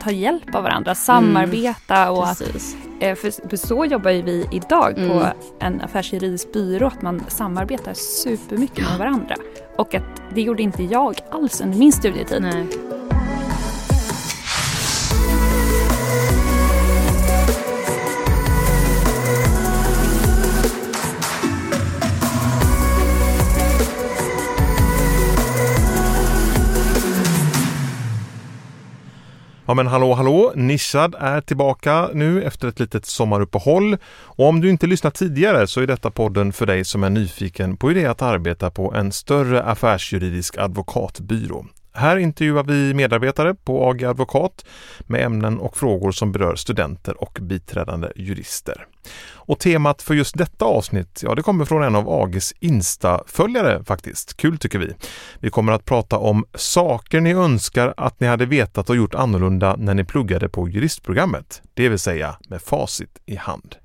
ta hjälp av varandra, samarbeta och att, eh, för, för så jobbar ju vi idag på Mm. en affärsjuridisk byrå, att man samarbetar supermycket med varandra. Och att det gjorde inte jag alls under min studietid. Nej. Ja men hallå hallå, Nischad är tillbaka nu efter ett litet sommaruppehåll. Och om du inte lyssnat tidigare så är detta podden för dig som är nyfiken på hur det är att arbeta på en större affärsjuridisk advokatbyrå. Här intervjuar vi medarbetare på AG Advokat med ämnen och frågor som berör studenter och biträdande jurister. Och temat för just detta avsnitt, ja det kommer från en av AGs Insta-följare faktiskt. Kul tycker vi. Vi kommer att prata om saker ni önskar att ni hade vetat och gjort annorlunda när ni pluggade på juristprogrammet. Det vill säga med facit i hand.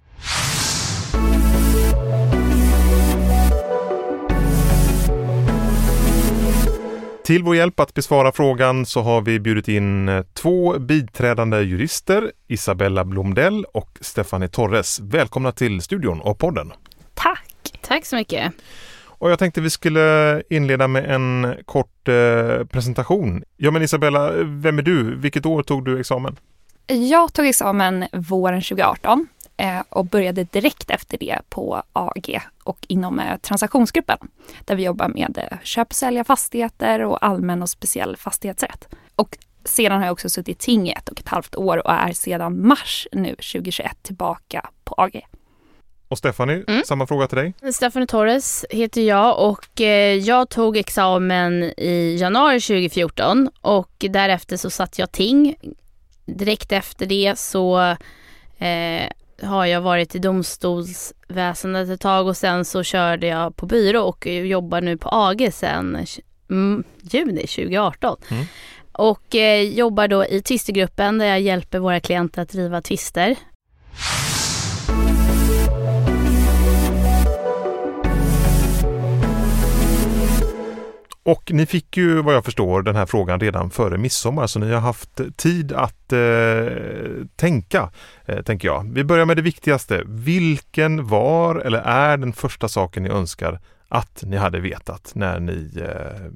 Till vår hjälp att besvara frågan så har vi bjudit in eh, två biträdande jurister, Isabella Blomdell och Stefanie Torres. Välkomna till studion och podden. Tack! Tack så mycket. Och jag tänkte vi skulle inleda med en kort eh, presentation. Ja men Isabella, vem är du? Vilket år tog du examen? Jag tog examen våren 2018 eh, och började direkt efter det på AG och inom eh, transaktionsgruppen där vi jobbar med eh, köp och sälja fastigheter och allmän och speciell fastighetsrätt. Och sedan har jag också suttit i ting i ett och ett halvt år och är sedan mars nu 2021 tillbaka på AG. Och Stephanie, Mm. samma fråga till dig. Stephanie Torres heter jag och eh, jag tog examen i januari 2014 och därefter så satt jag ting. Direkt efter det så eh, har jag varit i domstolsväsendet ett tag och sen så körde jag på byrå och jobbar nu på AG sedan mm, juni 2018. Mm. Och eh, jobbar då i tvistegruppen där jag hjälper våra klienter att driva tvister. Och ni fick ju vad jag förstår den här frågan redan före midsommar så ni har haft tid att eh, tänka, eh, tänker jag. Vi börjar med det viktigaste. Vilken var eller är den första saken ni önskar att ni hade vetat när ni eh,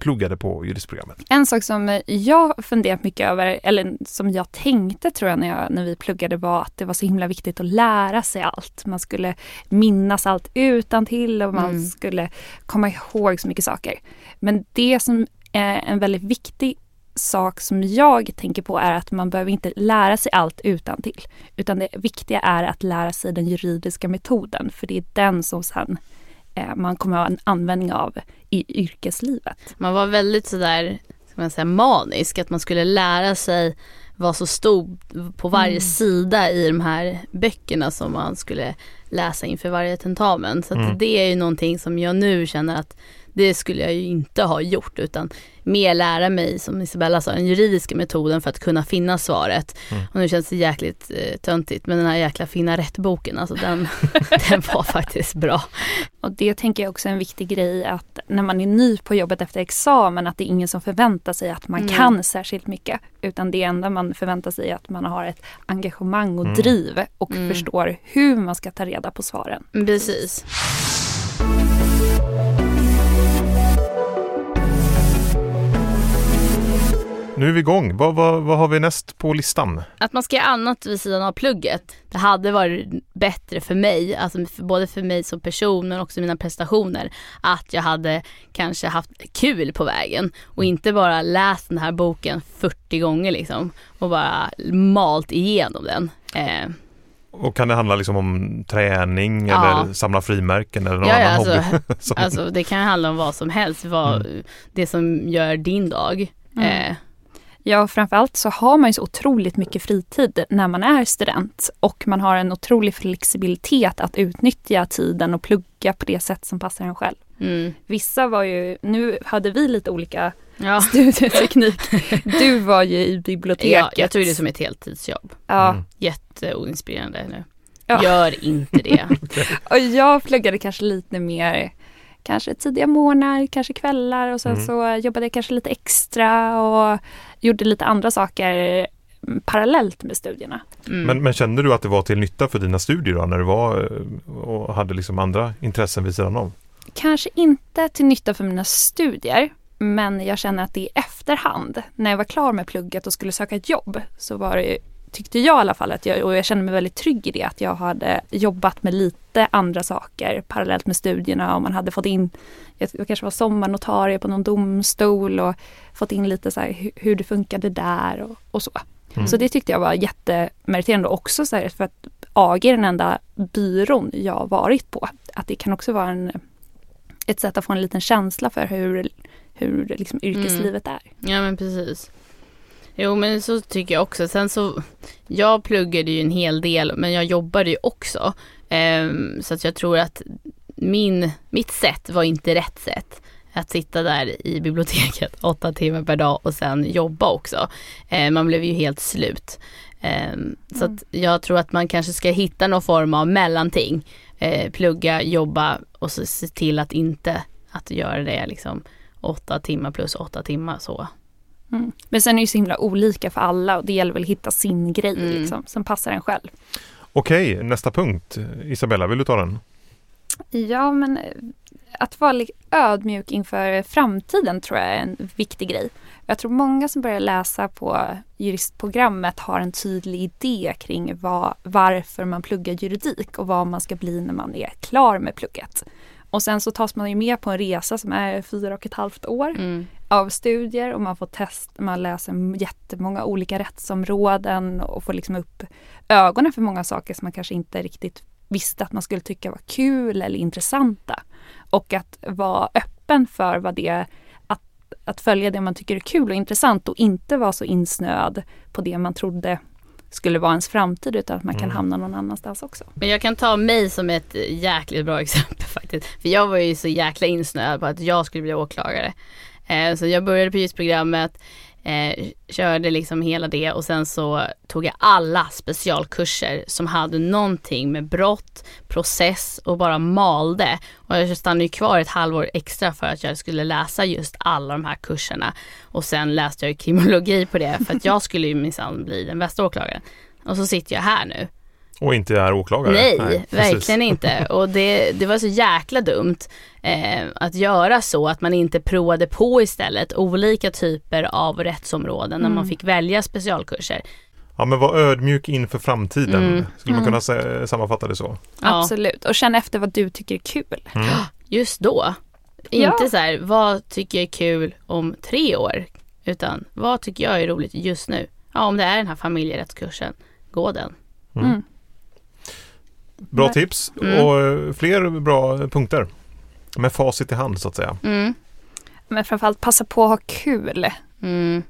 pluggade på juristprogrammet? En sak som jag funderat mycket över, eller som jag tänkte tror jag när, jag när vi pluggade var att det var så himla viktigt att lära sig allt. Man skulle minnas allt utan till och man Mm. skulle komma ihåg så mycket saker. Men det som är en väldigt viktig sak som jag tänker på är att man behöver inte lära sig allt utan till. Utan det viktiga är att lära sig den juridiska metoden för det är den som sen man kommer ha en användning av i yrkeslivet. Man var väldigt sådär, ska man säga manisk, att man skulle lära sig vad som stod på varje Mm. sida i de här böckerna som man skulle läsa inför varje tentamen. Så att Mm. det är ju någonting som jag nu känner att det skulle jag ju inte ha gjort utan mer lära mig, som Isabella sa, den juridiska metoden för att kunna finna svaret. Mm. Och nu känns det jäkligt eh, töntigt men den här jäkla finna rätt-boken, alltså den, den var faktiskt bra. Och det tänker jag också är en viktig grej att när man är ny på jobbet efter examen att det är ingen som förväntar sig att man Nej. kan särskilt mycket. Utan det enda man förväntar sig är att man har ett engagemang och Mm. driv och Mm. förstår hur man ska ta reda på svaren. Precis. Nu är vi igång. Vad, vad, vad har vi näst på listan? Att man ska göra annat vid sidan av plugget. Det hade varit bättre för mig, alltså för, både för mig som person men också mina prestationer. Att jag hade kanske haft kul på vägen och inte bara läst den här boken 40 gånger liksom och bara malt igenom den. Eh, Och kan det handla liksom om träning Ja. eller samla frimärken eller någon Ja, ja, annan alltså- hobby? Som- alltså det kan handla om vad som helst, vad, det som gör din dag. Mm. Eh, Ja, framförallt så har man ju så otroligt mycket fritid när man är student och man har en otrolig flexibilitet att utnyttja tiden och plugga på det sätt som passar en själv. mm. Vissa var ju, nu hade vi lite olika Ja. studieteknik. Du var ju i biblioteket. ja, jag tog det som ett heltidsjobb. Ja, Mm. Jätteoinspirerande nu. Ja. Gör inte det. och jag pluggade kanske lite mer kanske tidiga morgnar, kanske kvällar och sen Mm. så jobbade jag kanske lite extra och gjorde lite andra saker parallellt med studierna. Mm. Men, men kände du att det var till nytta för dina studier då, när du var och hade liksom andra intressen vid sidan om? Kanske inte till nytta för mina studier, men jag känner att det i efterhand, när jag var klar med plugget och skulle söka ett jobb, så var det, tyckte jag i alla fall, att jag, och jag kände mig väldigt trygg i det, att jag hade jobbat med lite andra saker parallellt med studierna och man hade fått in, jag kanske var sommarnotarie på någon domstol och fått in lite så här hur det funkade där och, och så. Mm. Så det tyckte jag var jättemeriterande också så här, för att AG är den enda byrån jag varit på. Att det kan också vara en, ett sätt att få en liten känsla för hur, hur liksom yrkeslivet är. Ja men precis. Jo men så tycker jag också. Sen så, jag pluggade ju en hel del men jag jobbade ju också. Ehm, så att jag tror att min, mitt sätt var inte rätt sätt. Att sitta där i biblioteket åtta timmar per dag och sen jobba också. Ehm, man blev ju helt slut. Så Mm. att jag tror att man kanske ska hitta någon form av mellanting. Ehm, plugga, jobba och så se till att inte att göra det liksom åtta timmar plus åtta timmar så. Mm. Men sen är det ju så himla olika för alla och det gäller väl att hitta sin grej Mm. liksom, som passar en själv. Okej, nästa punkt. Isabella, vill du ta den? Ja, men eh, att vara ödmjuk inför framtiden tror jag är en viktig grej. Jag tror många som börjar läsa på juristprogrammet har en tydlig idé kring vad, varför man pluggar juridik och vad man ska bli när man är klar med plugget. Och sen så tas man ju med på en resa som är fyra och ett halvt år Mm. av studier och man får test, man läser jättemånga olika rättsområden och får liksom upp ögonen för många saker som man kanske inte riktigt visste att man skulle tycka var kul eller intressanta. Och att vara öppen för vad det att, att följa det man tycker är kul och intressant och inte vara så insnöad på det man trodde skulle vara ens framtid utan att man kan Mm. hamna någon annanstans också. Men jag kan ta mig som ett jäkligt bra exempel faktiskt. För jag var ju så jäkla insnöad på att jag skulle bli åklagare. Eh, så jag började på juristprogrammet, eh, körde liksom hela det och sen så tog jag alla specialkurser som hade någonting med brott, process och bara malde. Och jag stannade ju kvar ett halvår extra för att jag skulle läsa just alla de här kurserna. Och sen läste jag kriminologi på det för att jag skulle ju minsann bli den bästa åklagaren. Och så sitter jag här nu. Och inte är åklagare? Nej, precis. verkligen inte. Och det, det var så jäkla dumt eh, att göra så, att man inte provade på istället olika typer av rättsområden när man Mm. fick välja specialkurser. Ja, men var ödmjuk inför framtiden. Mm. Skulle man Mm. kunna sä- sammanfatta det så? Ja, Absolut, och känn efter vad du tycker är kul. Mm. just då. Ja. Inte så här, vad tycker jag är kul om tre år? Utan vad tycker jag är roligt just nu? Ja, om det är den här familjerättskursen, gå den. Mm. Bra Nej. tips Mm. och eh, fler bra punkter. Med facit i hand så att säga. Mm. Men framförallt passa på att ha kul. Mm.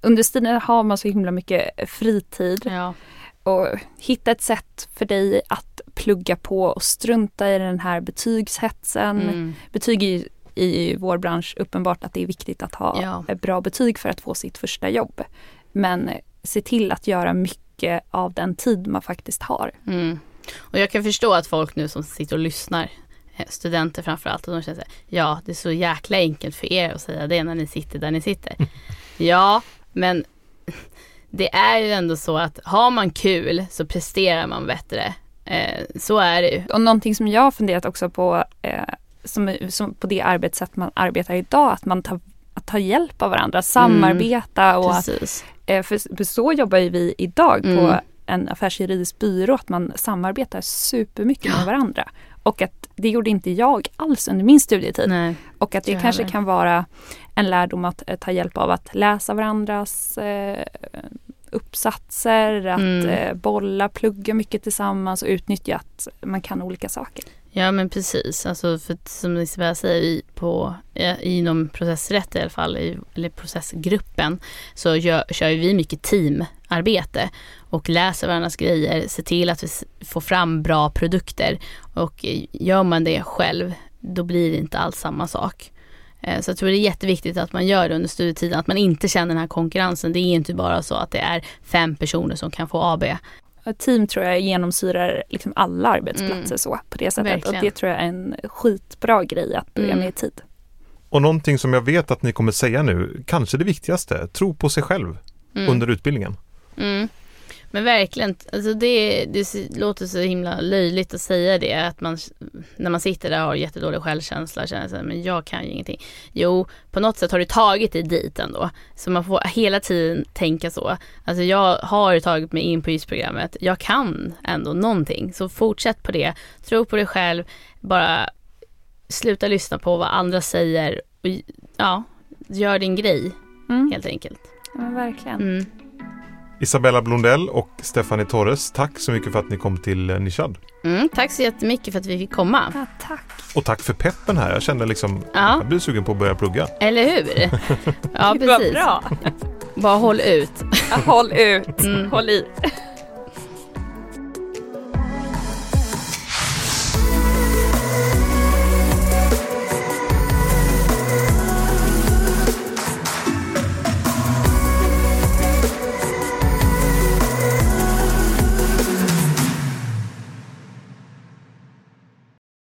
Under tiden har man så himla mycket fritid Ja. och hitta ett sätt för dig att plugga på och strunta i den här betygshetsen. Mm. Betyg är ju i vår bransch uppenbart att det är viktigt att ha Ja. bra betyg för att få sitt första jobb. Men se till att göra mycket av den tid man faktiskt har. Mm. Och jag kan förstå att folk nu som sitter och lyssnar, eh, studenter framförallt, och de känner så här, ja det är så jäkla enkelt för er att säga det när ni sitter där ni sitter. ja, men det är ju ändå så att har man kul så presterar man bättre. Eh, så är det ju. Och någonting som jag har funderat också på eh, som, som på det arbetssätt man arbetar idag, att man tar, att ta hjälp av varandra, samarbeta och att, Precis. eh, för, för så jobbar ju vi idag på Mm. En affärsjuridisk byrå, att man samarbetar supermycket med varandra. Och att det gjorde inte jag alls under min studietid. Nej. Och att det kanske heller. kan vara en lärdom att eh, ta hjälp av att läsa varandras eh, uppsatser, att Mm. eh, bolla, plugga mycket tillsammans och utnyttja att man kan olika saker. Ja men precis, alltså för som Isabella säger i, på, inom processrätt i alla fall, i, eller processgruppen, så gör, kör vi mycket teamarbete och läser varandras grejer, ser till att vi får fram bra produkter och gör man det själv, då blir det inte alls samma sak. Eh, Så jag tror det är jätteviktigt att man gör det under studietiden, att man inte känner den här konkurrensen. Det är inte bara så att det är fem personer som kan få AB. Team tror jag genomsyrar liksom alla arbetsplatser Mm. så på det sättet. Verkligen. Och det tror jag är en skitbra grej att börja Mm. med i tid. Och någonting som jag vet att ni kommer säga nu, kanske det viktigaste, tro på sig själv Mm. under utbildningen. Mm. Men verkligen, alltså det, det låter så himla löjligt att säga det, att man när man sitter där och har jättedålig självkänsla känner sig, men jag kan ju ingenting. Jo, på något sätt har du tagit dig dit ändå. Så man får hela tiden tänka så. Alltså jag har tagit mig in på YS-programmet, jag kan ändå någonting. Så fortsätt på det, tro på dig själv, bara sluta lyssna på vad andra säger och ja, gör din grej mm. helt enkelt. Ja, men verkligen. Mm. Isabella Blondell och Stephanie Torres, tack så mycket för att ni kom till eh, Nishad. Mm, tack så jättemycket för att vi fick komma. Ja, tack. Och tack för peppen här. Jag kände liksom, ja. jag blir sugen på att börja plugga. Eller hur? Ja, precis. Vad bra. Bara håll ut. Ja, håll ut. Mm. Håll i.